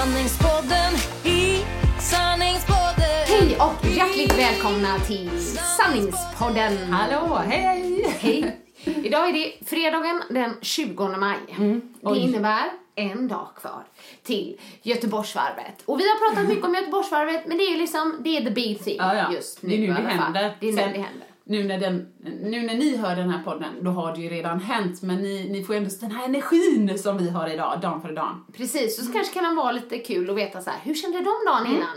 Sanningspodden i sanningspodden Hej och hjärtligt välkomna till Sanningspodden. Hallå, hej! Hej! Idag är det fredagen den 20 maj. Mm. Det innebär en dag kvar till Göteborgsvarvet. Och vi har pratat mycket om Göteborgsvarvet, men det är liksom, det är the big thing Ja, ja. just nu det är nu det händer. Det är nu Sen- det händer. Nu när, den, nu när ni hör den här podden, då har det ju redan hänt. Men ni, ni får ändå den här energin som vi har idag, dag för dag. Precis, och så kanske kan det vara lite kul att veta så här, hur kände de dagen Mm. innan?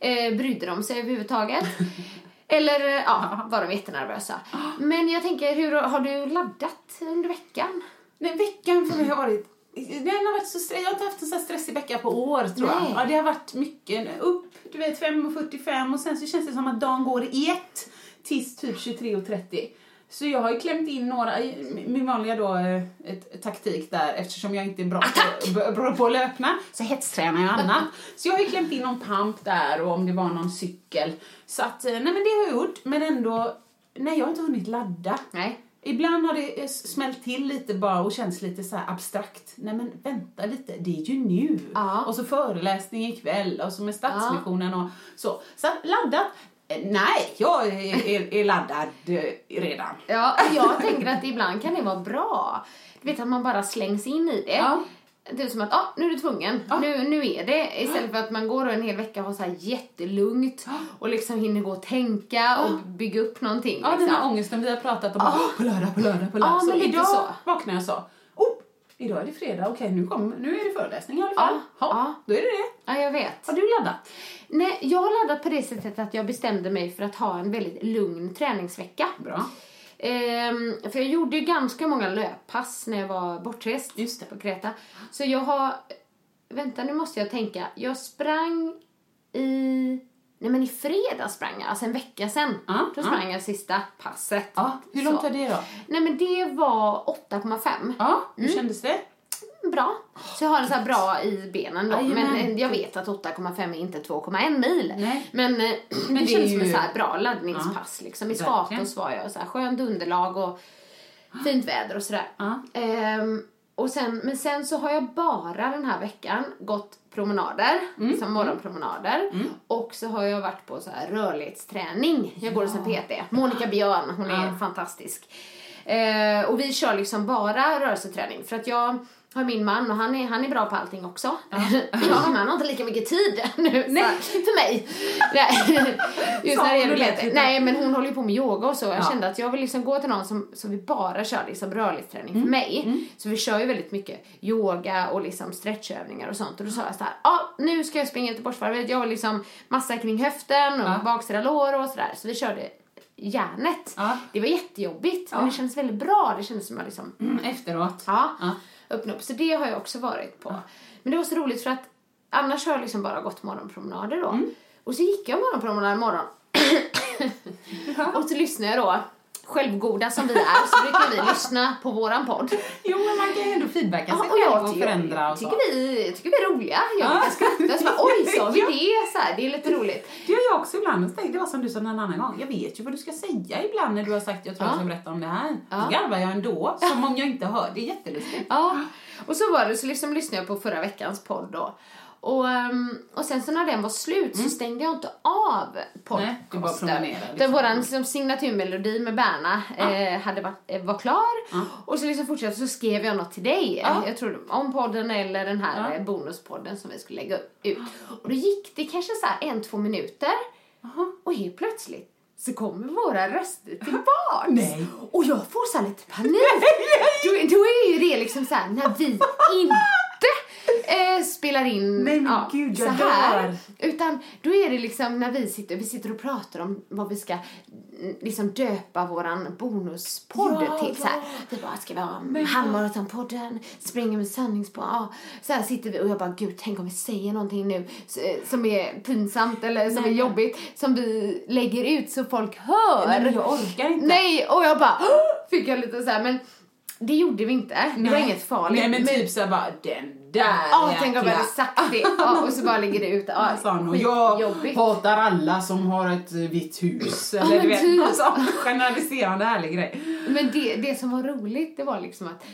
Eh, brydde de sig överhuvudtaget? Eller, eh, ja, var de jättenervösa? Men jag tänker, hur har du laddat under veckan? Nej, veckan för mig har varit... Den har varit så jag har inte haft en så här stressig vecka på år tror Nej. jag. Ja, det har varit mycket upp, du vet 5.45 och sen så känns det som att dagen går i ett tills typ 23.30. Så jag har ju klämt in några, min vanliga då, eh, ett, taktik där eftersom jag inte är bra på, bra på att löpna så hetstränar jag annat. så jag har ju klämt in någon pump där och om det var någon cykel. Så att, eh, nej men det har jag gjort men ändå, nej jag har inte hunnit ladda. Nej. Ibland har det eh, smält till lite bara och känns lite så här abstrakt. Nej men vänta lite, det är ju nu. Ja. Och så föreläsning ikväll och så med Stadsmissionen och så. Så laddat? Nej, jag är, är, är laddad eh, redan. Ja, jag tänker att ibland kan det vara bra. Du vet att man bara slängs in i det. Ja. Det är som att, ah, nu är du tvungen. Nu, nu är det. Istället för att man går en hel vecka och har så här jättelugnt och liksom hinner gå och tänka och bygga upp någonting. Ja, den liksom. här ångesten vi har pratat om. På lördag, på lördag, på lördag. Ja, så men inte idag- så vaknar jag så. Oh, idag är det fredag, okej nu, kom, nu är det föreläsning i alla fall. Ja, ja. då är det det. Ja, jag vet. Har du laddat? Nej, jag har laddat på det sättet att jag bestämde mig för att ha en väldigt lugn träningsvecka. Bra. Ehm, för jag gjorde ju ganska många löppass när jag var bortrest Just det. på Kreta. Så jag har... Vänta, nu måste jag tänka. Jag sprang i... Nej men i fredags sprang jag, alltså en vecka sen. Ja, Då sprang jag sista passet. Ja, hur långt var det då? Nej men det var 8,5. Ja, hur Mm. kändes det? Bra. Så jag har den så här bra i benen då. Men eh, jag vet att 8,5 är inte 2,1 mil. Nej. Men, eh, Men det, det känns är som ett ju- så här bra laddningspass liksom. I. Skatos var jag så här skönt underlag och fint väder och sådär. Ja. Ehm, och sen, men sen så har jag bara den här veckan gått promenader, Mm. som morgonpromenader. Och så har jag varit på så här rörlighetsträning. Jag går hos en PT. Monica Björn, hon är fantastisk. Eh, och vi kör liksom bara rörelseträning för att jag har min man och han är, han är bra på allting också. Ja. men han har inte lika mycket tid nu Nej. för mig. Just när det gäller. Nej men hon håller ju på med yoga och så. Jag Ja. kände att jag vill liksom gå till någon som, som vi bara kör liksom rörlighetsträning för mig. Så vi kör ju väldigt mycket yoga och liksom stretchövningar och sånt. Och då sa jag så ja ah, nu ska jag springa Göteborgsvarvet. Jag har liksom massa kring höften och Ja. baksida lår och sådär. Så vi körde järnet. Ja. Det var jättejobbigt men Ja. det kändes väldigt bra. Det kändes som att liksom, Mm, efteråt. ja, Ja. Öppna upp. Så det har jag också varit på. Men det var så roligt för att annars har jag liksom bara gått morgonpromenader då. Och så gick jag morgonpromenad imorgon. och så lyssnade jag då. Självgoda som vi är så brukar vi lyssna på våran podd. Jo, men man kan ju ändå feedbacka sig och själv jag och tycker, förändra och så. tycker, vi, tycker vi är roliga. Jag Ja. brukar skratta så bara, oj sa vi Ja. det? Så här, det är lite roligt. Det gör jag också ibland. Och så Det var som du sa en annan gång. Jag vet ju vad du ska säga ibland när du har sagt jag tror jag Ja. ska berätta om det här. Ja. Då garvar jag ändå, som om jag inte hör. Det är jättelustigt. Ja, och så var det, så liksom lyssnade jag på förra veckans podd då. Och, ehm, och sen så när den var slut så stängde jag inte av Mm. Nej, podcasten. Liksom. Våran liksom, signaturmelodi med Berna eh, hade varit, eh, var klar. Ja. Och så liksom fortsatte så skrev jag något till dig. Ja. Jag tror om podden eller den här Ja. eh, bonuspodden som vi skulle lägga ut. Och då gick det kanske så en, två minuter. Jaha. Och helt plötsligt så kommer våra röster tillbaks. Nej. Och jag får så lite panik. då, då är ju det liksom så här när vi inte eh, spelar in Nej, men ja, gud, så jag här. dör. Utan då är det liksom när vi sitter, vi sitter och pratar om vad vi ska mm, liksom döpa våran bonuspodd Ja, till. Så här. Vi bara, ska vi ha halvmaratonpodden, springer med sanningsbarn. Ja. Så här sitter vi och jag bara, gud tänk om vi säger någonting nu som är pinsamt eller som Nej, är jobbigt som vi lägger ut så folk hör. Nej, jag orkar inte. Nej, och jag bara fick jag lite så här, men det gjorde vi inte. Det var Nej. inget farligt. Nej, men typ såhär bara, den där Ja, tänk om jäkla- hade sagt det. Ja, och så bara ligger det ute. Ja, och jag skitjobbigt. hatar alla som har ett eh, vitt hus. Eller men du vet, typ. alltså, generaliserande härlig grej. Men det, det som var roligt, det var liksom att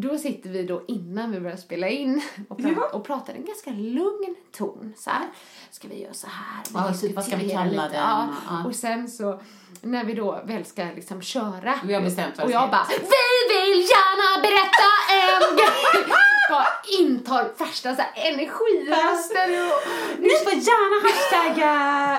då sitter vi då innan vi börjar spela in och, pra- Ja. och pratar i en ganska lugn ton. Så här, ska vi göra så här? Ja, typ, vad ska vi kalla lite. den? Ja. Ja. Och sen så, när vi då väl ska liksom köra. Vi har bestämt Och det jag bara, vi vill gärna berätta en grej! Bara intar värsta och Ni får gärna hashtagga...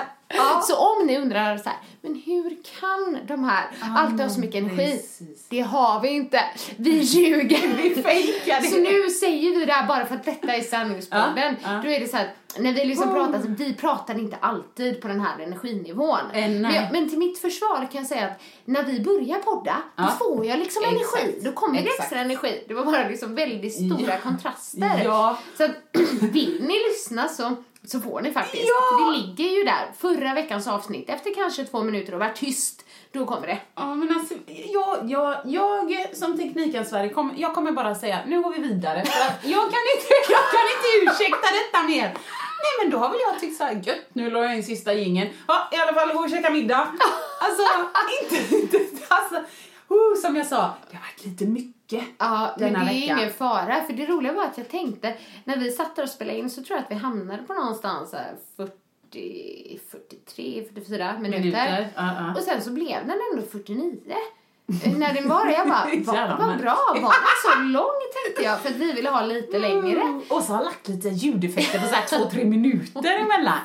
Så om ni undrar så här, men hur kan de här alltid ha så mycket energi? precis. Det har vi inte. Vi ljuger. Vi fejkar det. Så nu säger vi det här bara för att detta är sanningspodden. Ja, ja. Då är det så här, när vi liksom pratar, så vi pratar inte alltid på den här energinivån. Eh, men, jag, men till mitt försvar kan jag säga att när vi börjar podda, Ja. då får jag liksom Exakt. energi. Då kommer det Exakt. extra energi. Det var bara liksom väldigt stora Ja. kontraster. Ja. Så att, vill ni lyssna så, så får ni faktiskt. Ja. Det ligger ju där. Förra veckans avsnitt, efter kanske två minuter och varit tyst, då kommer det. Ja, men alltså, jag, jag, jag som teknikansvarig, kom, jag kommer bara säga nu går vi vidare. För att jag, kan inte, jag kan inte ursäkta detta mer. Nej men då har väl jag tyckt såhär, gött nu la jag in sista jingeln. Ja, i alla fall gå och käka middag. Alltså, inte, inte, alltså, uh, som jag sa, det har varit lite mycket Ja, men det denna är vecka. ingen fara. För det roliga var att jag tänkte, när vi satt och spelade in så tror jag att vi hamnade på någonstans så här 40, 43, 44 minuter. Minuter, ja, ja. Och sen så blev den ändå 49. Eh, när den var det, jag bara, vad, men- bra, var den så lång tänkte jag för att vi ville ha lite längre. Mm. Och så har jag lagt lite ljudeffekter på såhär två, tre minuter emellan.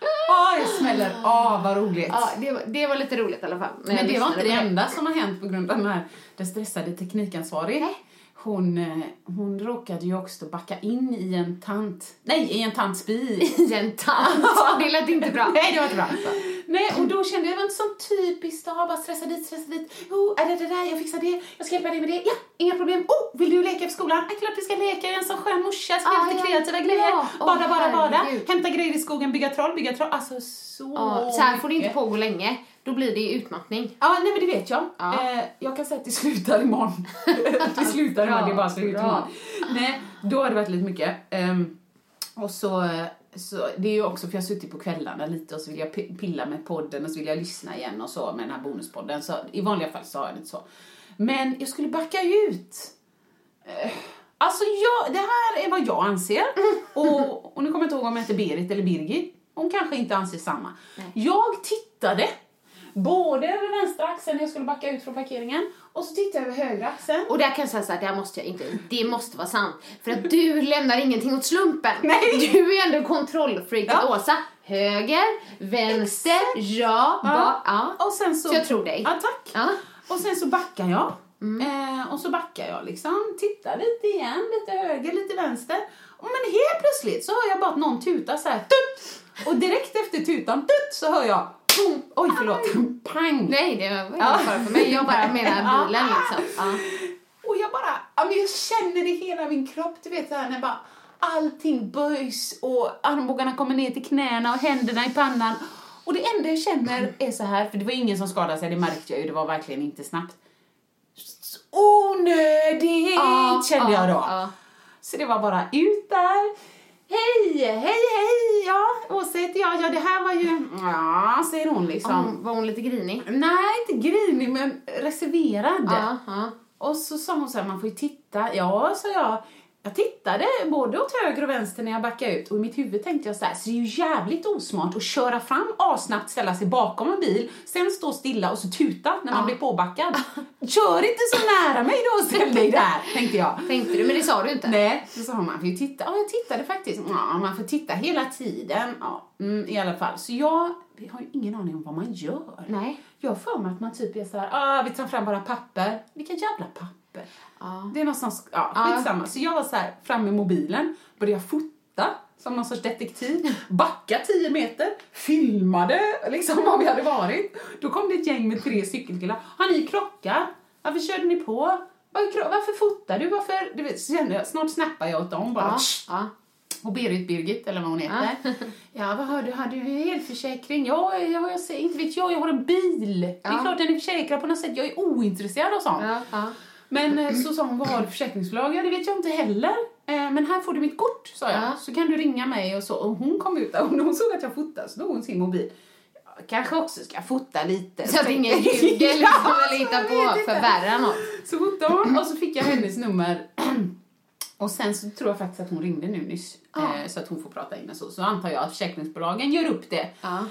Åh, jag smäller av, vad roligt. Ja, det var, det var lite roligt i alla fall. jag Men det var inte det enda som har hänt på grund av den här den stressade teknikansvarig. Nej. Hon, eh, hon råkade ju också backa in i en tant, nej i en tants bil. I en tant. Det lät inte bra. Nej, det var inte bra. Nej, och då kände jag, det var inte så typiskt, då, bara stressa dit, stressa dit. Oh, är det det där, jag fixar det, jag ska hjälpa dig med det. Ja, inga problem. Oh, vill du leka för skolan? Ja, klart vi ska leka, jag är en sån skön morsa, ska Ah, lite ja. kreativa grejer. Ja, Bada, bada, bada. Hämta grejer i skogen, bygga troll, bygga troll. Alltså så Ja, så här får det inte pågå länge. Då blir det utmattning. Ja, nej men det vet jag. Ja. Eh, jag kan säga att det slutar imorgon. det slutar imorgon, det är bara slut imorgon. Nej, då har det varit lite mycket. Ehm, och så, eh, så, det är ju också för jag har suttit på kvällarna lite och så vill jag pi- pilla med podden och så vill jag lyssna igen och så med den här bonuspodden. Så i vanliga fall så har jag det inte så. Men jag skulle backa ut. Eh, Alltså jag, det här är vad jag anser. Och, och nu kommer jag inte ihåg om jag heter Berit eller Birgit. Hon kanske inte anser samma. Jag tittade både över vänstra axeln när jag skulle backa ut från parkeringen och så tittade jag över högra axeln. Och där kan jag säga så här, där måste jag inte, det måste vara sant. För att du lämnar ingenting åt slumpen. Nej. Du är ändå kontrollfreaket Ja. Åsa. Höger, vänster, ja, ba, ja. Och sen så... Så jag tror dig. Ja, tack. Ja. Och sen så backar jag. Eh, och så backar jag liksom, tittar lite igen, lite höger, lite vänster. Och men helt plötsligt så hör jag bara att någon tutar så här, tut! Och direkt efter tutan, tut, så hör jag, boom, oj förlåt, pang! Nej, det var ingen Ja. fara för mig. Jag bara menar bilen liksom. Ja. Och jag bara, jag känner det i hela min kropp, du vet så här när bara, allting böjs och armbågarna kommer ner till knäna och händerna i pannan. Och det enda jag känner är så här, för det var ingen som skadade sig, det märkte jag ju, det var verkligen inte snabbt. Onödigt Ja, kände jag då. ja. Så det var bara ut där. Hej, hej, hej, ja, Åsa heter jag. Ja, det här var ju... Ja, säger hon liksom. Hon, var hon lite grinig? Nej, inte grinig, men reserverad. Ja. Och så sa hon så här, man får ju titta. Ja, sa jag. Jag tittade både åt höger och vänster när jag backade ut och i mitt huvud tänkte jag så här, så det är ju jävligt osmart att köra fram asnabbt, ställa sig bakom en bil, sen stå stilla och så tuta när man blir påbackad. Kör inte så nära mig då och ställ dig där, tänkte jag. Tänkte du, men det sa du inte? Nej, så sa hon, man får ju titta. Ja, jag tittade faktiskt. Ja, man får titta hela tiden. Ja, mm, i alla fall. Så jag, jag har ju ingen aning om vad man gör. Nej. Jag har för mig att man typ är så här, ah, vi tar fram bara papper. Vilka jävla papper? Ja. Det är någonstans, ja, Ja. skitsamma. Så jag var så här, fram med mobilen, började fota som någon sorts detektiv, backa 10 meter, filmade liksom var vi hade varit. Då kom det ett gäng med tre cykelkillar. Har ni krockat? Varför körde ni på? Varför, fotar du? Varför? Du vet, så kände jag, snart snappar jag åt dem bara. Ja, ja. Och Berit Birgit, eller vad hon heter. Ja, vad har du? Har du elförsäkring? Ja, jag, jag inte vet jag, jag har en bil. Det är Ja. klart den är försäkrad på något sätt. Jag är ointresserad av sånt. Ja, ja. Men eh, så sa hon, vad har du för försäkringsbolag? Ja, det vet jag inte heller. Eh, Men här får du mitt kort, sa jag. Ja. Så kan du ringa mig och så. Och hon kom ut där och när hon såg att jag fotade så tog hon sin mobil. Jag kanske också ska fota lite. Så att ingen ljuger liksom, eller hittar på, inte. förvärrar något. Så fotade hon och så fick jag hennes nummer. Och sen så tror jag faktiskt att hon ringde nu nyss. Ja. Eh, Så att hon får prata in och så. Så antar jag att försäkringsbolagen gör upp det. Ja.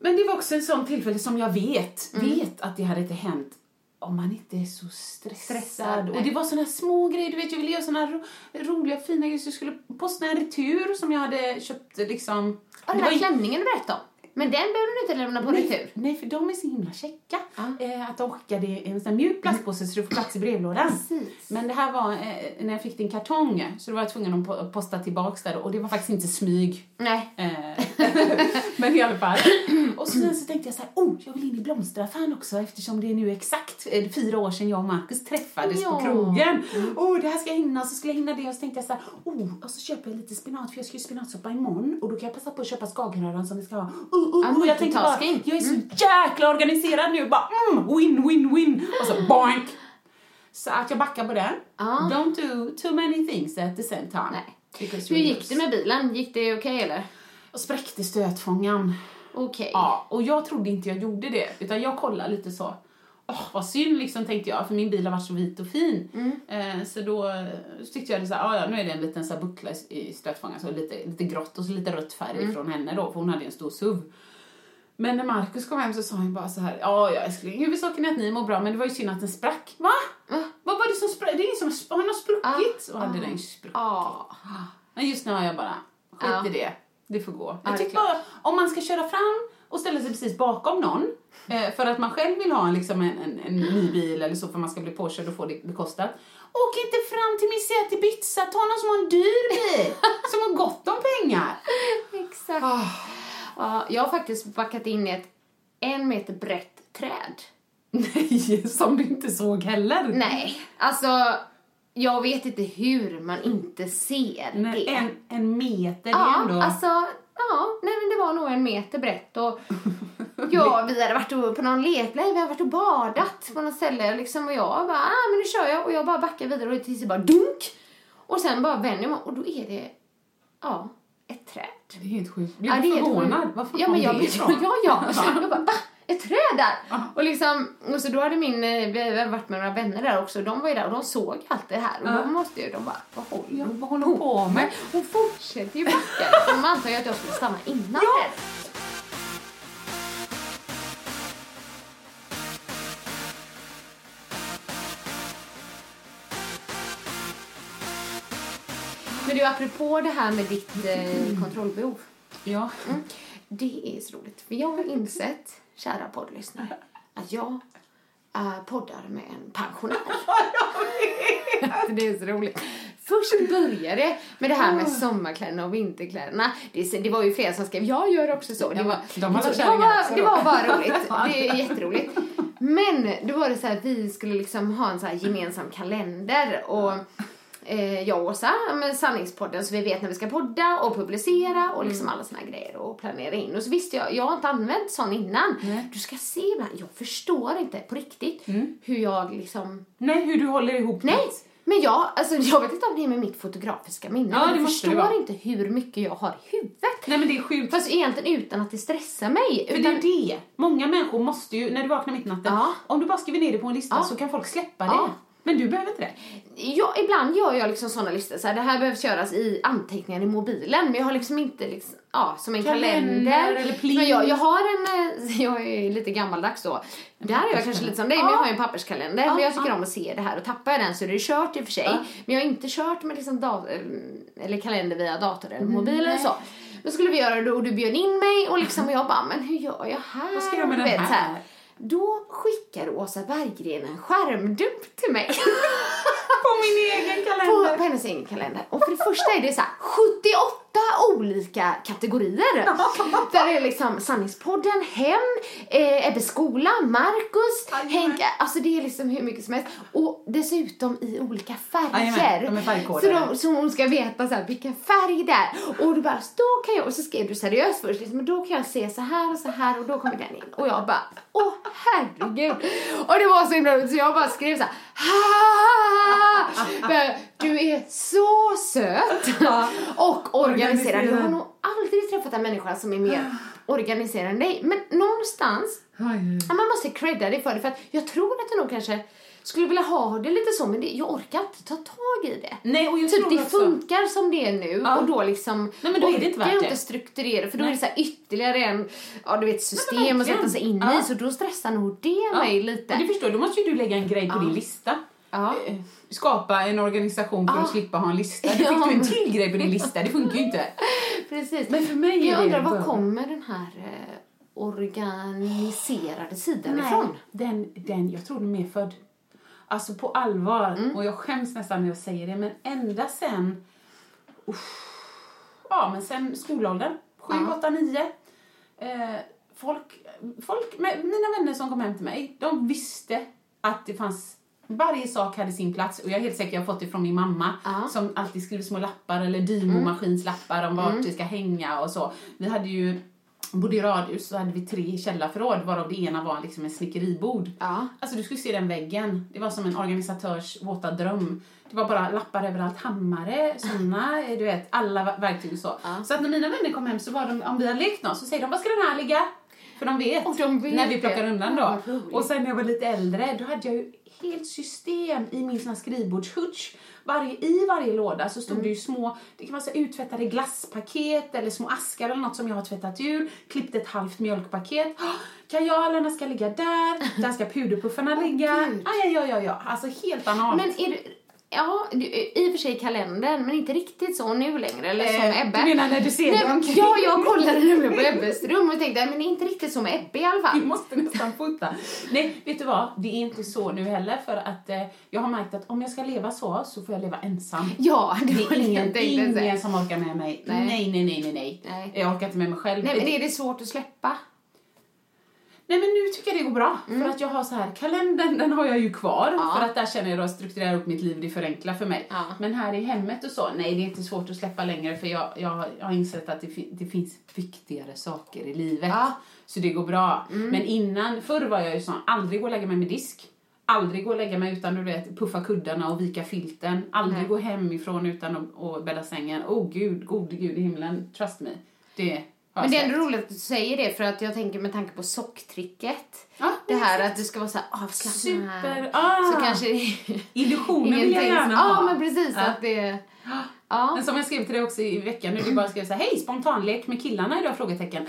Men det var också en sån tillfälle som jag vet, Mm. vet att det hade inte hänt om man inte är så stressad. Stressad, och det var såna små grejer, du vet jag ville göra såna ro, roliga fina grejer så jag skulle posta en retur som jag hade köpt liksom. Och den här klänningen du berättade om. Men den behöver du inte lämna på Nej, retur. nej, för de är så himla käcka. Ja. Eh, att de skickade en sån mjuk plastpåse så du får plats i brevlådan. Precis. Men det här var eh, när jag fick din kartong så då var jag tvungen att po- posta tillbaks där och det var faktiskt inte smyg. Nej. Eh, men i alla fall. Och sen så tänkte jag så här, oh, jag vill in i blomsteraffären också eftersom det är nu exakt eh, fyra år sedan jag och Marcus träffades Ja. på krogen. Oh, det här ska jag hinna, så skulle jag hinna det och så tänkte jag så här, oh, och så köper jag lite spenat för jag ska ju spenatsoppa imorgon och då kan jag passa på att köpa skagenröran som vi ska ha. Oh, oh, Ja, oh, jag tänkte bara, jag är så jäkla organiserad nu, bara mm, win, win, win. Och så boink. Så att jag backar på den. Ja. Don't do too many things at the same time. Nej. Hur gick det med bilen? Gick det okej eller? Och spräckte stötfångaren. Okej. Ja, och jag trodde inte jag gjorde det, utan jag kollade lite så. Åh, vad synd liksom tänkte jag, för min bil har varit så vit och fin. Mm. Eh, så då så tyckte jag det så här, "Ah, ja, nu är det en liten så här buckla i- stötfångaren, så lite, lite grått och så lite rött färg Mm. från henne då, för hon hade ju en stor SUV. Men när Markus kom hem så sa han bara så här, ja, ja älskling, huvudsaken är att ni mår bra, men det var ju synd att den sprack. Va? Va? Vad var det som sprack? Det är ingen som har, har spruckit? Ah, och hade ah. den spruckit. Ja. Men just nu har jag bara, skit i det. Det får gå. Jag tycker bara, om man ska köra fram och ställa sig precis bakom någon eh, för att man själv vill ha en, liksom en, en, en ny bil eller så för man ska bli påkörd och få det bekostat. Åk inte fram till Miseat Ibiza, ta någon som har en dyr bil, som har gott om pengar. Exakt. Ah. Ja, jag har faktiskt backat in i ett en meter brett träd. Nej, som du inte såg heller. Nej, alltså jag vet inte hur man inte ser Nej, det. en, en meter, ja, ändå... alltså, ja, nej var nog en meter brett och ja, vi hade varit på någon lekplats, vi hade varit och badat på något ställe liksom och jag bara, ah men nu kör jag och jag bara backar vidare och tills det bara dunk och sen bara vänder jag mig och då är det, ja, ett träd. Det är helt sjukt. Blir Ja, du helt förvånad? sjukt. Varför ja, men jag, det ifrån? Ja, ja. Jag bara, va? Ett träd där? Och, liksom, och så då hade min, eh, vi hade varit med några vänner där också, de var ju där och de såg allt det här och Ja. de måste ju, de bara, vad håller Ja, hon vad håller hon på med? Hon fortsätter ju backa. De antar ju att jag skulle stanna innan Ja. trädet. Men du, apropå det här med ditt eh, kontrollbehov. Ja. Mm. Det är så roligt. För jag har insett, kära poddlyssnare, att jag äh, poddar med en pensionär. det är så roligt. Först började det med det här med sommarkläderna och vinterkläderna. Det, det var ju flera som skrev, jag gör också så. Det var, de det var, det var, det var bara roligt. Det är jätteroligt. Men då var det så här vi skulle liksom ha en så här gemensam kalender och eh, jag och Åsa med sanningspodden så vi vet när vi ska podda och publicera och liksom Mm. alla såna grejer och planera in. Och så visste jag, jag har inte använt sån innan. Du ska se ibland, jag förstår inte på riktigt Mm. hur jag liksom Nej, hur du håller ihop Nej, ditt. men jag, alltså, jag vet inte om det är med mitt fotografiska minne. Ja, men det jag det förstår inte hur mycket jag har i huvudet. Nej men det är sjukt. Fast egentligen utan att det stressar mig. För utan, det är det. Många människor måste ju, när du vaknar mitt i natten, Ja. om du bara skriver ner det på en lista Ja. så kan folk släppa det. Men du behöver inte det. Ja, ibland gör jag liksom såna listor. Så här, det här behövs göras i anteckningar i mobilen. Men jag har liksom inte liksom, ja, som en Kalender kalender. eller. Men jag, jag har en, eh, jag är lite gammaldags då. Där är jag kanske lite som dig, men jag har en papperskalender. Ja, men jag tycker ja. om att se det här och tappar jag den så är det kört i och för sig. Ja. Men jag har inte kört med liksom dat- eh, eller kalender via dator eller Mm, mobil eller så. Då skulle vi göra det och du bjöd in mig och liksom och jag bara, men hur gör jag här? Vad ska jag göra med den här? Då skickar Åsa Berggren en skärmdump till mig. På min egen på, kalender. på hennes egen kalender. Och för det första är det så här 78 olika kategorier. Där det är liksom Sanningspodden, Hem, eh, Ebbe skola, Marcus, Jajamän. Henke. Alltså det är liksom hur mycket som helst. Och dessutom i olika färger. så, de, så hon ska veta så här, vilken färg det är. Och du bara, då kan jag, och så skrev du seriöst först, liksom, då kan jag se så här och så här och då kommer den in. Och jag bara, åh herregud. Och det var så himla roligt så jag bara skrev så här, "Ha!" Men Du är så söt och organiserad. Jag har nog aldrig träffat en människa som är mer organiserad än dig. Men någonstans, ja, man måste credda dig för det. För att jag tror att jag nog kanske skulle vilja ha det lite så, men det, jag orkar inte ta tag i det. Nej, och jag Typ tror det också- funkar som det är nu Ja. och då liksom Nej, men då är det inte orkar värt jag inte strukturera för då Nej. är det så ytterligare en, ja du vet system att sätta sig in Ja. i så då stressar nog det Ja. mig lite. Och du förstår, då måste ju du lägga en grej på din lista. Ja. Eh, Skapa en organisation för Ja. att slippa ha en lista. Du fick Ja. du en till grej på din lista, det funkar ju inte. Precis. Men för mig är jag undrar var kommer den här eh, organiserade sidan Nej, ifrån? Den, den, jag tror den är född. Alltså på allvar, Mm. och jag skäms nästan när jag säger det, men ända sen, uff, ja men sen skolåldern, 7, Ja. 8, 9. Eh, folk, folk mina vänner som kom hem till mig, de visste att det fanns varje sak hade sin plats och jag är helt säker jag har fått det från min mamma Ja. som alltid skriver små lappar eller Dymo-maskinslappar om vart det ska hänga och så. Vi hade ju, bodde i radhus så hade vi tre källarförråd varav det ena var liksom en snickeribod. Ja. Alltså du skulle se den väggen. Det var som en organisatörs våta dröm. Det var bara lappar överallt, hammare, såna, du vet, alla ver- verktyg och så. Ja. Så att när mina vänner kom hem så var de, om vi hade lekt något så säger de, var ska den här ligga? För de vet, de vet när vi det. plockar undan då. och sen när jag var lite äldre, då hade jag ju helt system i min sån skrivbordshutch. Varje, I varje låda så stod det ju små, det kan vara så uttvättade glasspaket eller små askar eller något som jag har tvättat ur. Klippt ett halvt mjölkpaket. Oh, kajalerna ska ligga där, där ska puderpuffarna ligga. Gud. Aj, aj, aj, aj, aj. Alltså helt analt. Men är du, ja, du, i och för sig kalendern, men inte riktigt så nu längre, eller som Eh, Ebbe. du menar när du ser Nej, dem? Ja, jag kollade nämligen på Ebbes rum och tänkte, men det är inte riktigt som Ebbe i alla fall. Vi måste nästan fota. Nej, vet du vad? Det är inte så nu heller för att eh, jag har märkt att om jag ska leva så, så får jag leva ensam. Ja, det Det är ingen, ingen som orkar med mig. Nej. Nej, nej, nej, nej, nej. Nej. Jag orkar inte med mig själv. Nej, men är det svårt att släppa? Nej men nu tycker jag det går bra. För att jag har så här, kalendern den har jag ju kvar. Mm. Ja. För att där känner jag att strukturera upp mitt liv, det förenklar för mig. Ja. Men här i hemmet och så, nej det är inte svårt att släppa längre för jag, jag, jag har insett att det, det finns viktigare saker i livet. Ja. Mm. Så det går bra. Men innan, förr var jag ju sån, aldrig gå och lägga mig med disk. Aldrig gå och lägga mig utan du vet, puffa kuddarna och vika filten. Aldrig Nej. gå hemifrån utan att, bädda sängen. Oh gud, gode gud i himlen, trust me. Det Men det är ändå roligt att du säger det för att jag tänker med tanke på socktricket. Ja, Det här att du ska vara så avslappnad. Super, ah. Så kanske Illusioner vill jag gärna Ja, ha. men precis. Ja. Att det... Ja. Men som jag skrev till dig också i veckan nu, du bara skrev så här, hej spontanlek med killarna idag? Frågetecken.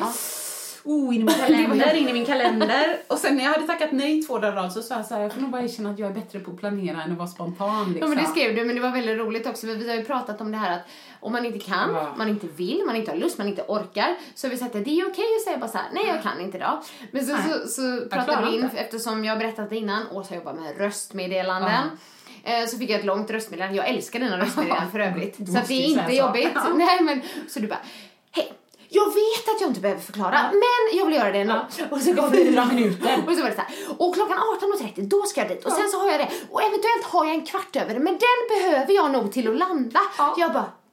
Oh, in i min kalender, in i min kalender. Och sen när jag hade tackat nej två dagar rad så sa jag så här, jag får nog bara erkänna att jag är bättre på att planera än att vara spontan Ja, liksom. men det skrev du, men det var väldigt roligt också. Vi har ju pratat om det här att om man inte kan, Ja. man inte vill, man inte har lust, man inte orkar. Så har vi sagt att det är okej att säga bara så här, nej jag kan inte idag. Men så, så, så pratade vi in, inte. eftersom jag berättat innan, Åsa jobbar med röstmeddelanden. Eh, Så fick jag ett långt röstmeddelande. Jag älskar dina röstmeddelanden för övrigt. Så det är inte så. jobbigt. Nej, men, så du bara, hej. Jag vet att jag inte behöver förklara, men jag vill göra det ändå. Och så kom Fyra minuter. Och så var det så här, och klockan 18.30 då ska jag dit och sen så har jag det och eventuellt har jag en kvart över men den behöver jag nog till att landa. Jag bara,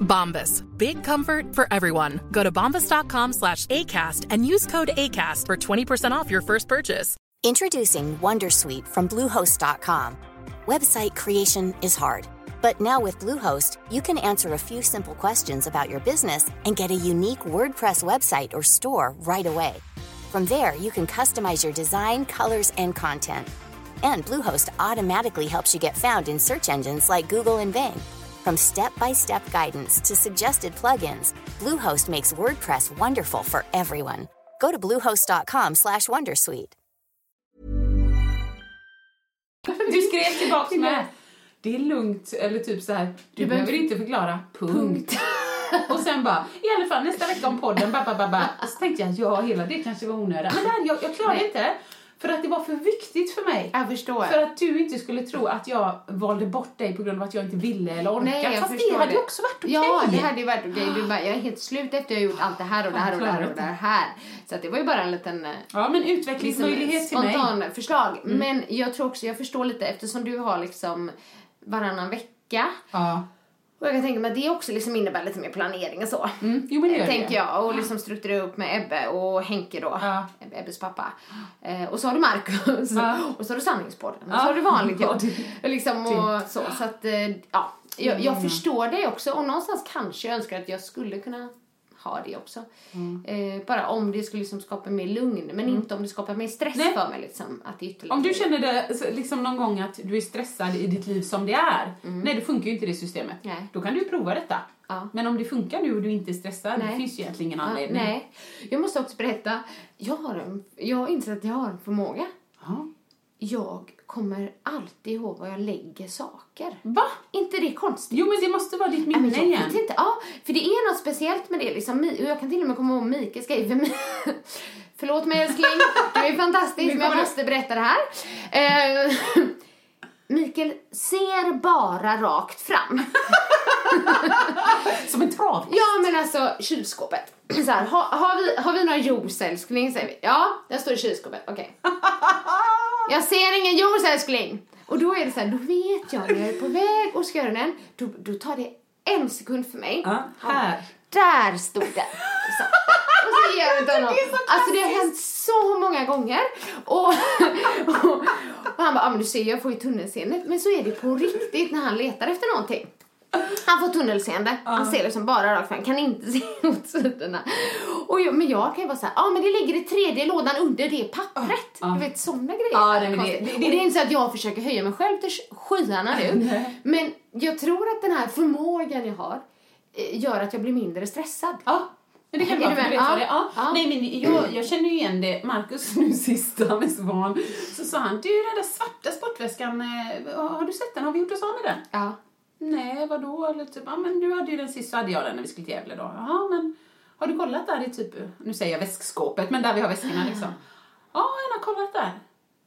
Bombas. Big comfort for everyone. Go to bombas.com slash ACAST and use code ACAST for 20% off your first purchase. Introducing Wondersuite from Bluehost.com. Website creation is hard, but now with Bluehost, you can answer a few simple questions about your business and get a unique WordPress website or store right away. From there, you can customize your design, colors, and content. And Bluehost automatically helps you get found in search engines like Google and Bing. From step-by-step guidance to suggested plugins, Bluehost makes WordPress wonderful for everyone. Go to bluehost.com/wondersuite. Du skrev tillbaks med det är lugnt, eller typ så här, du behöver inte förklara, punkt. Och sen bara, i alla fall nästa vecka om podden, ba, ba, ba, ba. Så tänkte jag, ja hela det kanske var onödigt. Men där, jag, jag klarade inte, för att det var för viktigt för mig. Jag förstår. För att du inte skulle tro att jag valde bort dig på grund av att jag inte ville eller orkade. Nej, jag Fast förstår det hade ju det. också varit okej. Ja, det hade ju varit okej. Du bara, jag är helt slut efter jag gjort allt det här och det här och det här och det här. Så att det var ju bara en liten eh, Ja, men utvecklingsmöjlighet mig. spontan förslag. Men jag tror också, jag förstår lite eftersom du har liksom varannan vecka. Ja. Och jag kan tänka mig att det också liksom innebär lite mer planering och så. Mm. Jo, men det gör det. Tänker jag. Och liksom strukturera upp med Ebbe och Henke då. Ja. Ebbe, Ebbes pappa. Eh, och så har du Markus. Ja. Och så har du Sanningspodden. Och så har du vanligt jobb. Ja, liksom och så. Så att, eh, ja. Jag, Mm. jag förstår det också. Och någonstans kanske jag önskar att jag skulle kunna ha det också. Mm. Eh, bara om det skulle liksom skapa mer lugn. Men inte om det skapar mer stress Nej. för mig liksom. Att det. Om du känner det liksom någon gång att du är stressad i ditt liv som det är, nej det funkar ju inte det systemet. Nej. Då kan du prova detta. Ja. Men om det funkar nu och du inte är stressad, det Nej. finns ju egentligen ingen Ja, anledning. nej. Jag måste också berätta. Jag har, en, jag har insett att jag har en förmåga. Ja. Jag kommer alltid ihåg var jag lägger saker. Va? inte det konstigt? Jo men det måste vara ditt minne jag igen. vet inte. Ja, för det är något speciellt med det. Liksom, och jag kan till och med komma ihåg Mikael skrev för mig. Förlåt mig älskling, du är fantastisk men jag måste berätta det här. Eh, Mikael ser bara rakt fram. Som en trav. Ja men alltså kylskåpet. Så här, har, har, vi, har vi några juice älskling? Säger vi. Ja, där står i kylskåpet. Okej. Jag ser ingen juice älskling. Och då är det så här, då vet jag när jag är på väg och ska göra den. Då, då tar det en sekund för mig. Ja, här. Där stod den. Så. Och så ger jag honom. Alltså det har hänt så många gånger. Och, och, och han bara, ah, men du ser jag får ju tunnelseende. Men så är det på riktigt när han letar efter någonting. Han får tunnelseende. Han ser liksom bara rakt fram. Kan inte se åt sidorna. Och jag, men jag kan ju vara så här, ja ah, men det ligger i tredje lådan under det pappret. Du vet sådana grejer. Men det- Konstigt. det- och det är inte så att jag försöker höja mig själv till skyarna nu. men jag tror att den här förmågan jag har eh, gör att jag blir mindre stressad. Ja. Men det kan vara för med? Ja. det. Ja. Ja. Nej men jag, jag känner ju igen det. Markus nu sist, han är så van. Så sa han, du den där svarta sportväskan, eh, har du sett den? Har vi gjort oss av med den? Ja. Nej, vadå? Eller typ, ja men du hade ju den sist så hade jag den när vi skulle till Gävle då. Jaha, men har du kollat där i typ, nu säger jag väskskåpet, men där vi har väskorna liksom. Ja, jag har kollat där.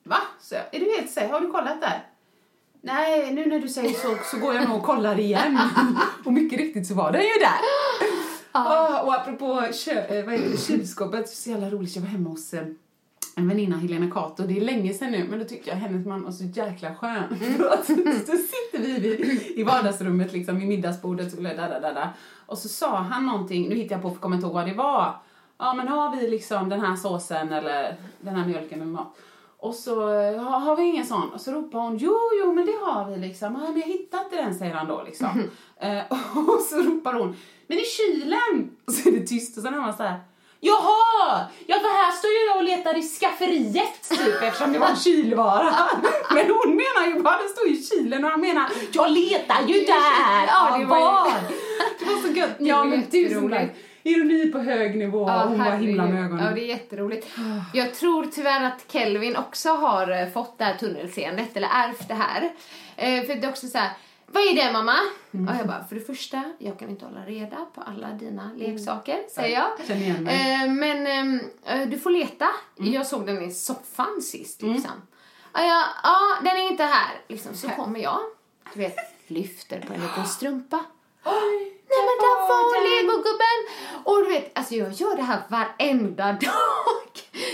Va? Så är du helt säker? Har du kollat där? Nej, nu när du säger så, så går jag nog och kollar igen. och mycket riktigt så var den ju där. Ah, och apropå kö, eh, vad heter det, kylskåpet, så jävla roligt. Jag var hemma hos eh, en väninna, Helena Kato. Det är länge sedan nu, men då tyckte jag hennes man var så jäkla skön. Att så sitter vi i vardagsrummet liksom vid middagsbordet och, där. och så sa han någonting, nu hittar jag på för jag kommer inte ihåg vad det var. Ja men har vi liksom den här såsen eller den här mjölken eller mat? Och så har, har vi ingen sån? Och så ropar hon, jo, jo, men det har vi liksom. Ja, men jag hittar inte den, säger han då liksom. Eh, och så ropar hon, men i kylen! Och så är det tyst och sen hör man så här, Jaha! Ja, för här står ju jag och letar i skafferiet typ eftersom det var en kylvara. Men hon menar ju bara, det står i kylen och han menar, jag letar ju där! Ja, det var. Det var så gött. Ja, men tusen tack. ironi på hög nivå och hon var himla med ögonen. Ja, det är jätteroligt. Jag tror tyvärr att Kelvin också har eh, fått det här tunnelseendet, eller ärvt det här. Eh, för det är också så här, vad är det mamma? Mm. Och jag bara, för det första, jag kan inte hålla reda på alla dina leksaker, säger Jag. Eh, men ehm, eh, du får leta. Mm. Jag såg den i soffan sist liksom. Ja, ja, ja, den är inte här. Liksom, så kommer jag, du vet, lyfter på en liten strumpa. Nej men där var legogubben! Och du vet, alltså jag gör det här varenda dag.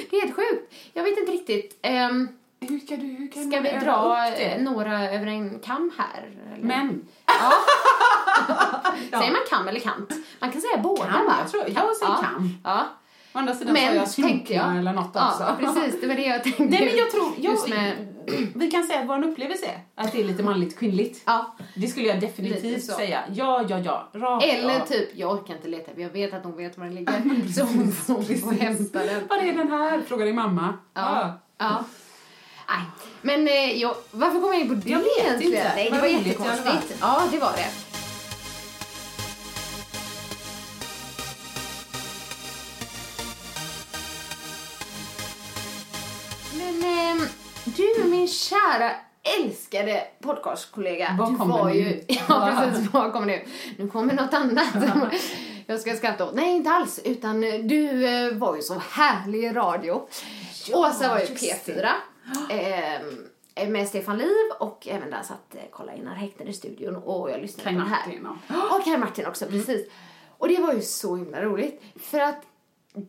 Det är helt sjukt. Jag vet inte riktigt. ehm, Hur ska du, hur kan ska vi dra några över en kam här? eller? Men, Säger man kam eller kant? Man kan säga båda Kam, va? jag tror- jag säger ja. kam. Ja. å andra sidan sa Men jag tänkte jag. snoka eller något Ja, också. precis. Det var det jag tänkte. Nej men jag tror, jag, med, vi kan säga att vår upplevelse är att det är lite manligt kvinnligt. ja. Det skulle jag definitivt säga. Ja, ja, ja. Rakt Eller av. typ, jag orkar inte leta jag vet att hon vet var den ligger. så hon får få hämta den. Var är den här? Frågar din mamma. Ja. ja. Nej, men eh, jag, varför kom jag in på det Jag vet egentligen? inte. Nej, det var alla jättekonstigt. Ja, det var det. Men ehm, du, min kära älskade podcastkollega. Vad du kommer var nu? ju... Ja, precis. Vad kommer nu? Nu kommer något annat. Jag ska skratta åt. Nej, inte alls. Utan eh, du eh, var ju så härlig i radio. Åsa var ju P4. ehm, med Stefan Liv och även där satt eh, Karl-Einar Häckner i studion och jag lyssnade Kaj på här. Martin. Mm. Och Kaj Martin också, precis. Och det var ju så himla roligt. För att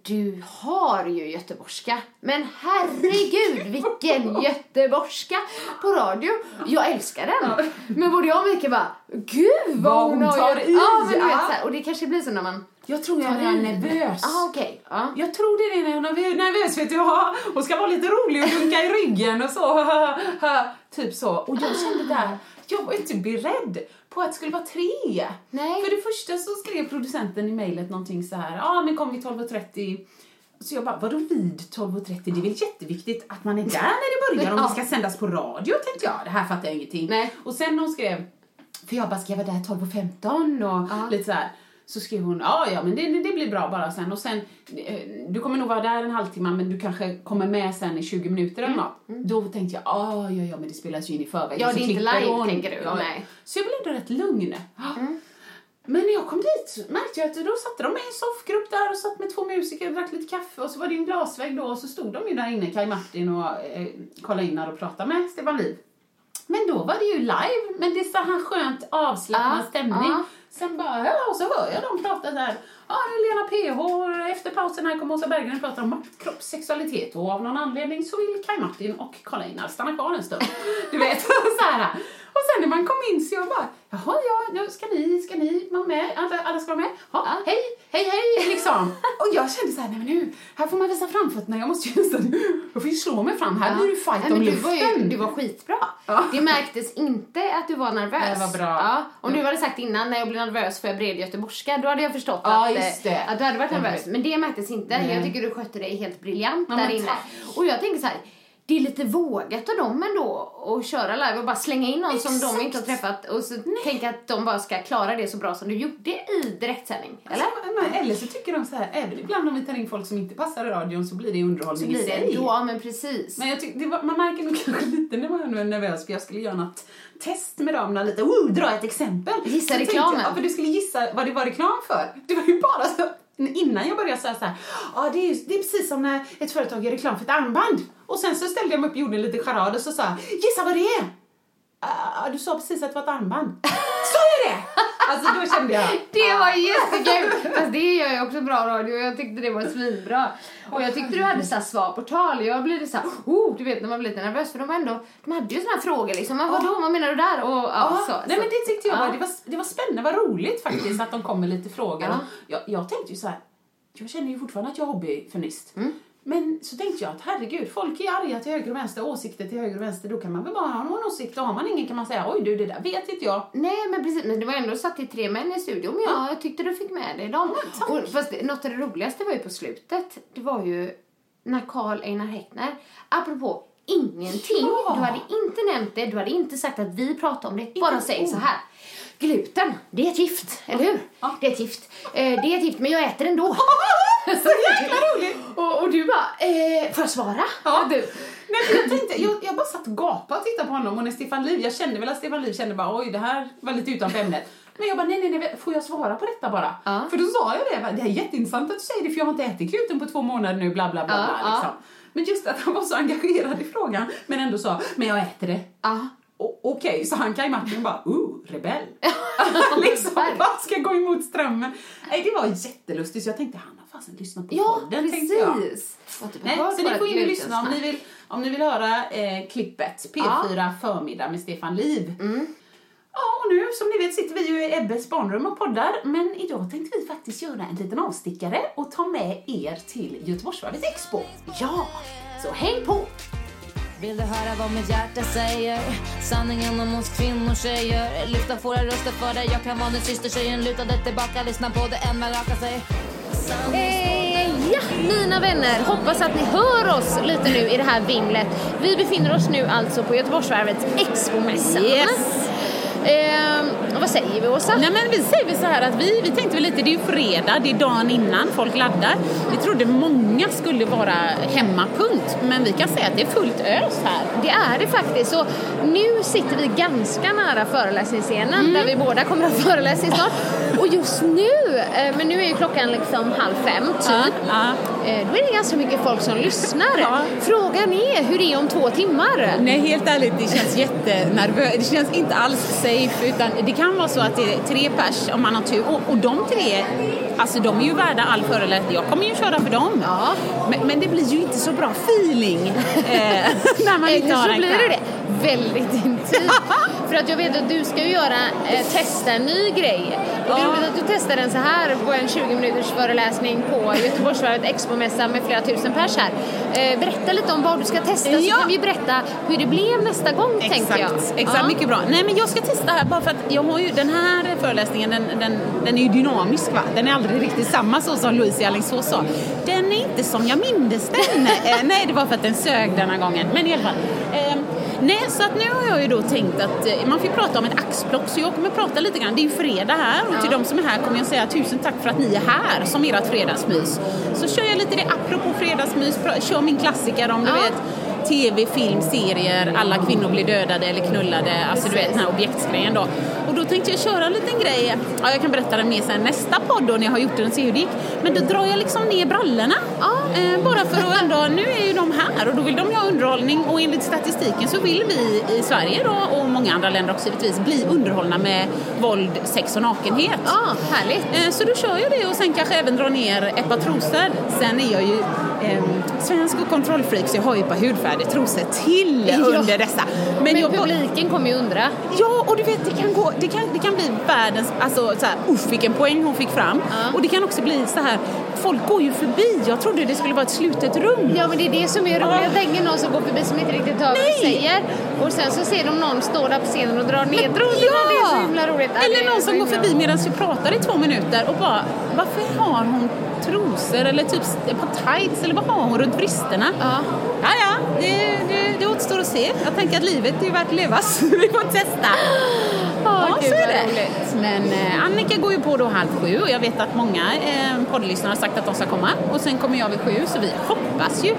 du har ju göteborgska. Men herregud vilken göteborgska på radio. Jag älskar den. Men både jag och Mikael bara, gud vad, Vad hon har i, Ja, men du vet så här, Och det kanske blir så när man Jag tror jag är nervös. Ah, okej. Ja. Jag tror det är när jag är nervös, vet du. Ja, Och ska vara lite rolig och dunka i ryggen och så. typ så. Och jag kände där, jag var inte beredd på att det skulle vara tre. Nej. För det första så skrev producenten i mejlet någonting så här, ja ah, men kom vid 12.30. Så jag bara, vadå vid 12.30? Det är väl jätteviktigt att man är där när det börjar om det ska sändas på radio, tänkte jag. Det här fattar jag ingenting. Nej. Och sen hon skrev, för jag bara, ska jag vara där 12.15 och Ja. lite så här. Så skrev hon, ja ja men det, det blir bra bara sen och sen, eh, du kommer nog vara där en halvtimme men du kanske kommer med sen i 20 minuter eller något. Då tänkte jag, ah, ja ja men det spelas ju in i förväg. Mm. Ja, det är inte live, hon. tänker du. Ja, Nej. Mm. Så jag blev ändå rätt lugn. Men när jag kom dit märkte jag att då satte de med en soffgrupp där och satt med två musiker och drack lite kaffe och så var det en glasvägg då och så stod de ju där inne, Kaj Martin och eh, Karl-Einar och pratade med Stefan Liv. Men då var det ju live, men det är här skönt avslappnad Ja, stämning. ja. Sen bara, ja, och så hör jag dem prata där. Ja, är Lena PH, efter pausen här kommer Åsa Berggren och pratar om makt, kropp, sexualitet och av någon anledning så vill Kaj Martin och Karl-Einar stanna kvar en stund. Du vet, så här. Och sen när man kom in så jag bara, jaha, ja, ja ska ni, ska ni vara med? Alla, alla ska vara med? Ja, hej, hej, hej, liksom. Och jag kände så här, nej men nu, här får man visa framfötterna, jag måste ju, jag får ju slå mig fram, här blir det fight Nej, om du, luften. var ju, du var skitbra. Ja. Det märktes inte att du var nervös. Det var bra. Ja, om Ja. du hade sagt innan när jag blev nervös för jag bred göteborgska, då hade jag förstått Ja, att, eh, att du hade varit Ja, nervös. Men det märktes inte. Nej. Jag tycker du skötte dig helt briljant Ja, där inne. tack. Och jag tänker så här. Det är lite vågat av dem ändå att köra live och bara slänga in någon som de Exakt. inte har träffat och så tänka att de bara ska klara det så bra som du gjorde i direktsändning. Eller? Alltså, eller så tycker de så här, även ibland om vi tar in folk som inte passar i radion så blir det Så underhållning blir i sig. det. Ja, men precis. Men jag tyck, det var, man märker nog kanske lite när man är nervös för jag skulle göra något test med damerna lite. Oh, dra ett exempel. Gissa Så reklamen. Jag, ja, för du skulle gissa vad det var reklam för. Det var ju bara så innan jag började säga så här, ja det är, det är precis som när ett företag gör reklam för ett armband. Och sen så ställde jag mig upp och gjorde lite charad och så sa jag, gissa vad det är? "Ah, du sa precis att det var ett armband. Sa jag det? Alltså då kände jag, Det var jättekul! Fast det gör jag också bra radio och jag tyckte det var svinbra. Och jag tyckte du hade så här svar på tal. Jag blev så här, oh, du vet när man blir lite nervös för de var ändå, de hade ju såna här frågor liksom. Men vadå, vad menar du där? Och ja, Ja, så. nej så. men det tyckte jag Ja. var, det var, det var spännande, vad roligt faktiskt att de kom med lite frågor. Ja. Jag, jag tänkte ju så här, jag känner ju fortfarande att jag är hobbyfeminist. Mm. Men så tänkte jag att herregud, folk är arga till höger och vänster, åsikter till höger och vänster, då kan man väl bara ha någon åsikt och har man ingen kan man säga oj du det där vet inte jag. Nej men precis, men det var ändå satt i tre män i studion. Men ja, jag tyckte du fick med dig dem. och, fast något av det roligaste var ju på slutet. Det var ju när Karl Einar Häckner, apropå ingenting. Ja. Du hade inte nämnt det, du hade inte sagt att vi pratar om det. Bara säg så här. Gluten, det är ett gift, eller hur? Ja. Det är ett gift. Eh, det är ett gift, men jag äter ändå. Så jäkla roligt! och, och du bara, eh, får jag svara? Ja. Du. Nej, för jag, tänkte, jag, jag bara satt och gapade och tittade på honom och när Stefan Liv, jag kände väl att Stefan Liv kände bara oj det här var lite utanför ämnet. Men jag bara nej, nej, nej, får jag svara på detta bara? Ja. För då sa jag det, bara, det är jätteintressant att du säger det för jag har inte ätit gluten på två månader nu, bla bla bla. Ja, bla ja. liksom. Men just att han var så engagerad i frågan men ändå sa, men jag äter det. Ja. Okej, så han kan i Martin bara, uh, rebell. liksom, bara ska gå emot strömmen. Nej, det var jättelustigt så jag tänkte, han fasen lyssnat på Ja, podden, tänkte jag. precis. Jag typ Nej, så ni får in och lyssna om ni vill, om ni vill höra eh, klippet P4 förmiddag med Stefan Liv. Ja, och nu som ni vet sitter vi ju i Ebbes barnrum och poddar, men idag tänkte vi faktiskt göra en liten avstickare och ta med er till Göteborgsvarvet Expo. Ja, så häng på! Vill du höra vad mitt hjärta säger? Sanningen om oss kvinnor tjejer Lyfta våra röster för dig Jag kan vara din syster tjejen Luta dig tillbaka, lyssna på det än man rakar sig Eh, ja, mina vänner. Hoppas att ni hör oss lite nu i det här vinglet. Vi befinner oss nu alltså på Göteborgsvarvets Expomässa. Yes. Eh, vad säger vi, Åsa? Nej men vi säger så här att vi, vi tänkte väl lite, det är ju fredag, det är dagen innan, folk laddar. Vi trodde många skulle vara hemmapunkt, men vi kan säga att det är fullt ös här. Det är det faktiskt. Och nu sitter vi ganska nära föreläsningsscenen där vi båda kommer att ha föreläsning snart. Och just nu, eh, men nu är ju klockan liksom halv fem typ. Ja, Eh, Då är det ganska mycket folk som lyssnar. Ja. Frågan är hur det är om två timmar. Nej, helt ärligt, det känns jättenervöst. Det känns inte alls safe, utan det kan vara så att det är tre pers om man har tur. Och, och de tre, alltså de är ju värda all föreläsning. Jag kommer ju köra för dem. Ja. Men, men det blir ju inte så bra feeling eh, när man inte har en blir det. Väldigt intimt. För att jag vet att du ska ju göra, eh, testa en ny grej. Och det är roligt att du testar den så här på en 20 minuters föreläsning på Göteborgsvarvet Expomässa med flera tusen pers här. Eh, berätta lite om vad du ska testa Ja. så kan vi berätta hur det blev nästa gång tänker jag. Exakt, exakt Ja. mycket bra. Nej men jag ska testa här bara för att jag har ju den här föreläsningen, den, den, den är ju dynamisk va? Den är aldrig riktigt samma så som Louise i Alingsås sa. Den är inte som jag mindes den. eh, nej det var för att den sög denna gången. Men i alla fall. Eh, nej så att nu har jag ju då tänkt att eh, man får prata om ett axplock så jag kommer prata lite grann. Det är ju fredag här och till de som är här kommer jag säga tusen tack för att ni är här som ert fredagsmys. Så kör jag lite det apropå fredagsmys, kör min klassiker om du Ja. vet tv, film, serier, alla kvinnor blir dödade eller knullade, alltså du vet den här objektsgrejen då. Och då tänkte jag köra en liten grej, ja jag kan berätta den mer sen nästa podd då när jag har gjort den och se hur det gick. Men då drar jag liksom ner brallorna. Eh, bara för att ändå, nu är ju de här och då vill de ha underhållning och enligt statistiken så vill vi i Sverige då och många andra länder också givetvis bli underhållna med våld, sex och nakenhet. Ja, härligt. Eh, Så då kör jag det och sen kanske även dra ner ett par trosor. Sen är jag ju eh, svensk och kontrollfreak så jag har ju ett par hudfärgade trosor till Ja. under dessa. Men, jag, publiken kommer ju undra. Ja, och du vet det kan, gå, det kan, det kan bli världens, alltså så här, usch vilken poäng hon fick fram. Ja. Och det kan också bli så här, folk går ju förbi. Jag trodde det skulle vara ett slutet rum. Ja men det är det som är roligt. Ja. Jag tänker någon som går förbi som inte riktigt hör vad du säger. Och sen så ser de någon stå där på scenen och dra ner trosorna. Ja! Det är så himla roligt. Eller någon som går förbi medan vi pratar i två minuter och bara, varför har hon trosor eller typ par tights eller vad har hon runt bristerna? Ja. Ja, ja, det, det, det återstår att se. Jag tänker att livet är värt att levas. vi får testa. Så är det. roligt. Men eh, Annika går ju på då halv sju och jag vet att många eh, poddlyssnare har sagt att de ska komma. Och sen kommer jag vid sju så vi hoppas ju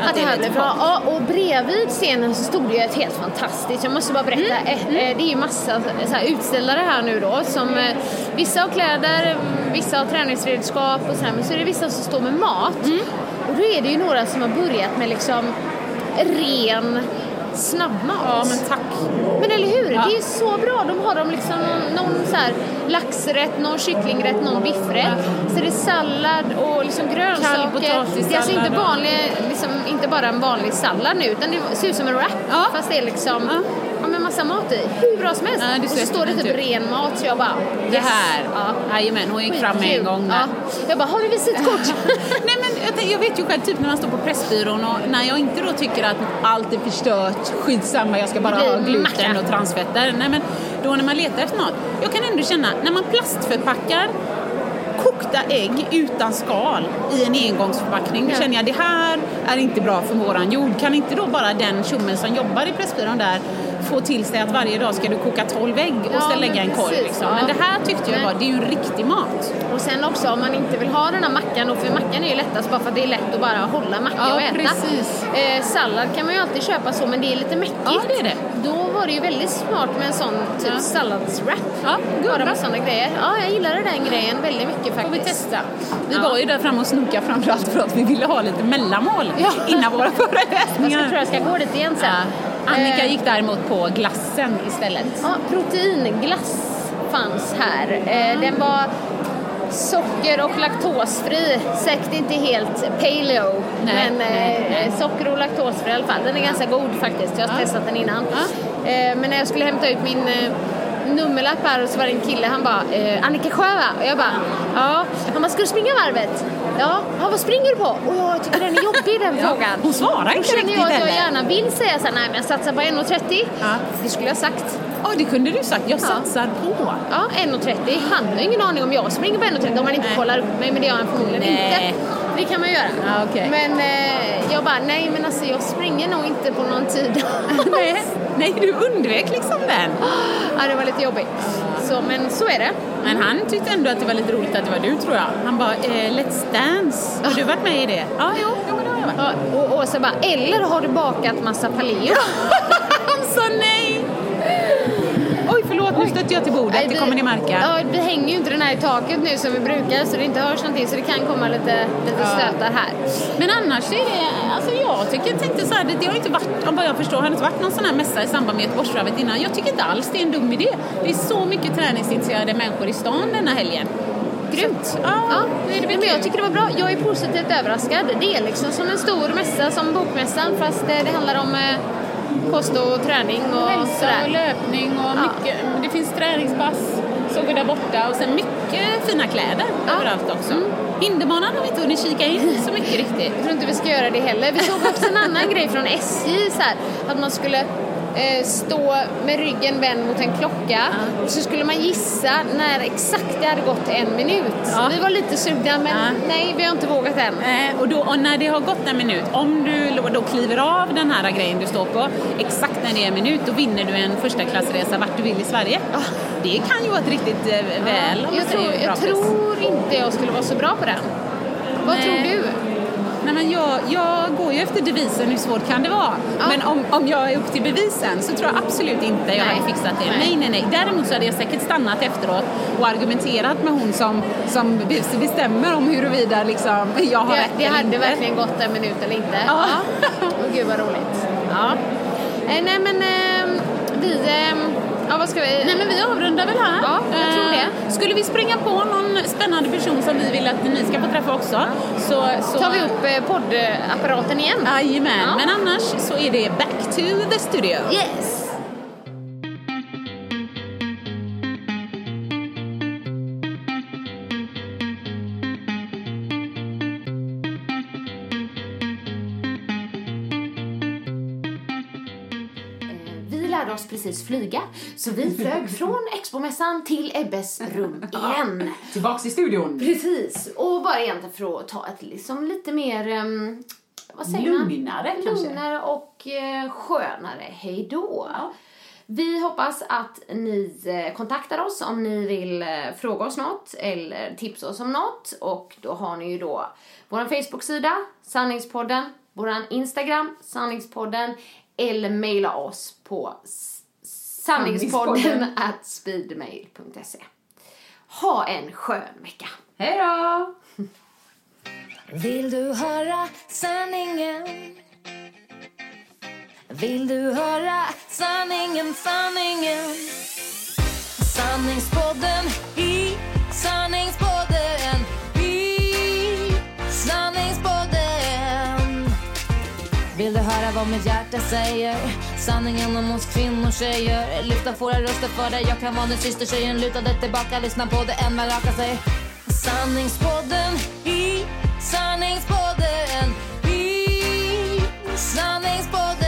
Att det här blir bra. Ja, och bredvid scenen så stod det ju ett helt fantastiskt, jag måste bara berätta, Mm. eh, eh, det är ju massa så här, utställare här nu då som eh, vissa har kläder, mm, vissa har träningsredskap och sådär, men så är det vissa som står med mat. Mm. Och då är det ju några som har börjat med liksom ren snabbmat. Ja, men tack. Men eller hur? Ja. Det är så bra. De har de liksom någon, någon så här laxrätt, någon kycklingrätt, någon biffrätt. Så det är sallad och liksom grönsaker. det är alltså inte, vanlig, liksom, inte bara en vanlig sallad nu, utan det ser ut som en wrap. Ja. Fast det är liksom Ja. ja. Massa mat i. Hur bra som helst. Ja, det och så står det typ ren mat, så jag bara Det yes. här, Ja. jajamän, hon gick fram med en gång där. Ja. Jag bara, har du visitkort? Nej men jag, vet ju själv typ när man står på Pressbyrån och när jag inte då tycker att allt är förstört, skitsamma jag ska bara Det ha gluten macka. och transfetter. Nej men då när man letar efter mat, jag kan ändå känna när man plastförpackar kokta ägg utan skal i en engångsförpackning. Då känner jag det här är inte bra för våran jord. Kan inte då bara den tjommen som jobbar i Pressbyrån där få till sig att varje dag ska du koka 12 ägg och Ja, lägga en korg precis, liksom. ja. Men det här tyckte jag var, det är ju riktig mat. Och sen också om man inte vill ha den här mackan, och för mackan är ju lättast bara för att det är lätt att bara hålla macka Ja, och äta. precis. Eh, sallad kan man ju alltid köpa så, men det är lite mäckigt. Ja, det är det. Då var det ju väldigt smart med en sån typ Ja. salladswrap. Ja, Bara med såna grejer. Ja, jag gillade den grejen väldigt mycket faktiskt. Får vi testa. Vi Ja. var ju där framme och snokade framförallt för att vi ville ha lite mellanmål Ja. innan våra Jag ska, föreläsningar. tror jag ska gå dit igen sen. Annika Eh, gick däremot på glassen istället. Ja, proteinglass fanns här. Eh, den var socker och laktosfri. Säkert inte helt paleo, Nej, men nej, eh, nej. socker och laktosfri i alla fall. Den är ganska god faktiskt. Jag har Ja. testat den innan. Ja. Men när jag skulle hämta ut min nummerlapp här och så var det en kille, han bara eh, Annika Sjö? Och jag bara ja. Han bara, ska du springa varvet? Ja. ja, vad springer du på? Och jag tycker den är jobbig den Ja, frågan. hon svarar inte riktigt jag att jag gärna vill säga så här, nej men jag satsar på 1,30. Ja. Det skulle jag sagt. Ja, det kunde du sagt. Jag Ja. satsar på. Ja, 1,30. Han har ingen aning om jag springer på 1,30 om man inte Nej. kollar upp mig, men det gör han förmodligen Nej. inte. Det kan man göra. Ja, okej. Men eh, jag bara, nej men alltså jag springer nog inte på någon tid. Nej, du undvek liksom den. ja, det var lite jobbigt. Så, men så är det. Men han tyckte ändå att det var lite roligt att det var du tror jag. Han bara, eh, Let's Dance. Har du varit med i det? Ja, jo, jo men det har jag varit. Ja, och Åsa bara, eller har du bakat massa paleo? Han sa nej! Oj, förlåt, nu stötte jag till bordet. Nej, Det kommer ni märka. Ja, vi hänger ju inte den här i taket nu som vi brukar så det inte hörs någonting så det kan komma lite, lite stötar här. Men annars är det, alltså jag tycker, jag tänkte så här, det, har inte varit, om vad jag förstår, har det inte varit någon sån här mässa i samband med Göteborgsvarvet innan. Jag tycker inte alls det är en dum idé. Det är så mycket träningsintresserade människor i stan denna helgen. Grymt! Ja, Ja, det men jag tycker det var bra. Jag är positivt överraskad. Det är liksom som en stor mässa, som Bokmässan, fast eh, det handlar om eh, kost och träning och Hälsa och löpning och Ja. mycket, det finns träningspass, såg vi där borta och sen mycket fina kläder Ja. överallt också. Mm. Hinderbanan har vi inte hunnit kika in så mycket riktigt. Jag tror inte vi ska göra det heller. Vi såg också en annan grej från SJ, så här, att man skulle stå med ryggen vänd mot en klocka och så skulle man gissa när exakt det hade gått en minut. Ja. Vi var lite sugna men Ja. nej, vi har inte vågat än. Eh, och, då, och när det har gått en minut, om du då kliver av den här grejen du står på, exakt när det är en minut, då vinner du en första klassresa vart du vill i Sverige. Det kan ju vara ett riktigt eh, väl, Jag, tror, jag tror inte jag skulle vara så bra på den. Vad Nej. tror du? Men jag, jag går ju efter devisen hur svårt kan det vara. Ja. Men om, om jag är upp till bevisen så tror jag absolut inte jag Nej. hade fixat det. Nej. Nej. nej, nej, Däremot så hade jag säkert stannat efteråt och argumenterat med hon som, som bestämmer om huruvida liksom, jag har Det, rätt det hade inte. verkligen gått en minut eller inte. Ja. Åh gud vad roligt. Ja. Eh, nej men eh, vi, eh, ja vad ska vi? Nej men vi avrundar väl här. Ja, jag tror det. Eh, Skulle vi springa på någon spännande person som vi vill att ni ska få träffa också så, så tar vi upp eh, poddapparaten igen. Jajamän, Ja. men annars så är det back to the studio. Yes! Precis flyga, så vi flög från Expomässan till Ebbes rum igen. Tillbaks i studion. Precis, och bara egentligen för att ta ett liksom lite mer, um, vad säger man? Lugnare kanske. Lugnare och eh, skönare hej då. Vi hoppas att ni eh, kontaktar oss om ni vill eh, fråga oss något eller tipsa oss om något. Och då har ni ju då vår Facebook-sida, Sanningspodden, vår Instagram, Sanningspodden eller mejla oss på sanningspodden at speedmail.se. Ha en skön vecka! Hej då! Vill du höra sanningen? Vill du höra sanningen, sanningen? Sanningspodden i sanningspodden i sanningspodden Vill du höra vad mitt hjärta säger? Sanningen om oss kvinnor, tjejer. Lyfta våra röster för dig. Jag kan vara din syster, tjejen. Lutade tillbaka. Lyssna på det än man rakar sig. Sanningspodden i sanningspodden. I sanningspodden.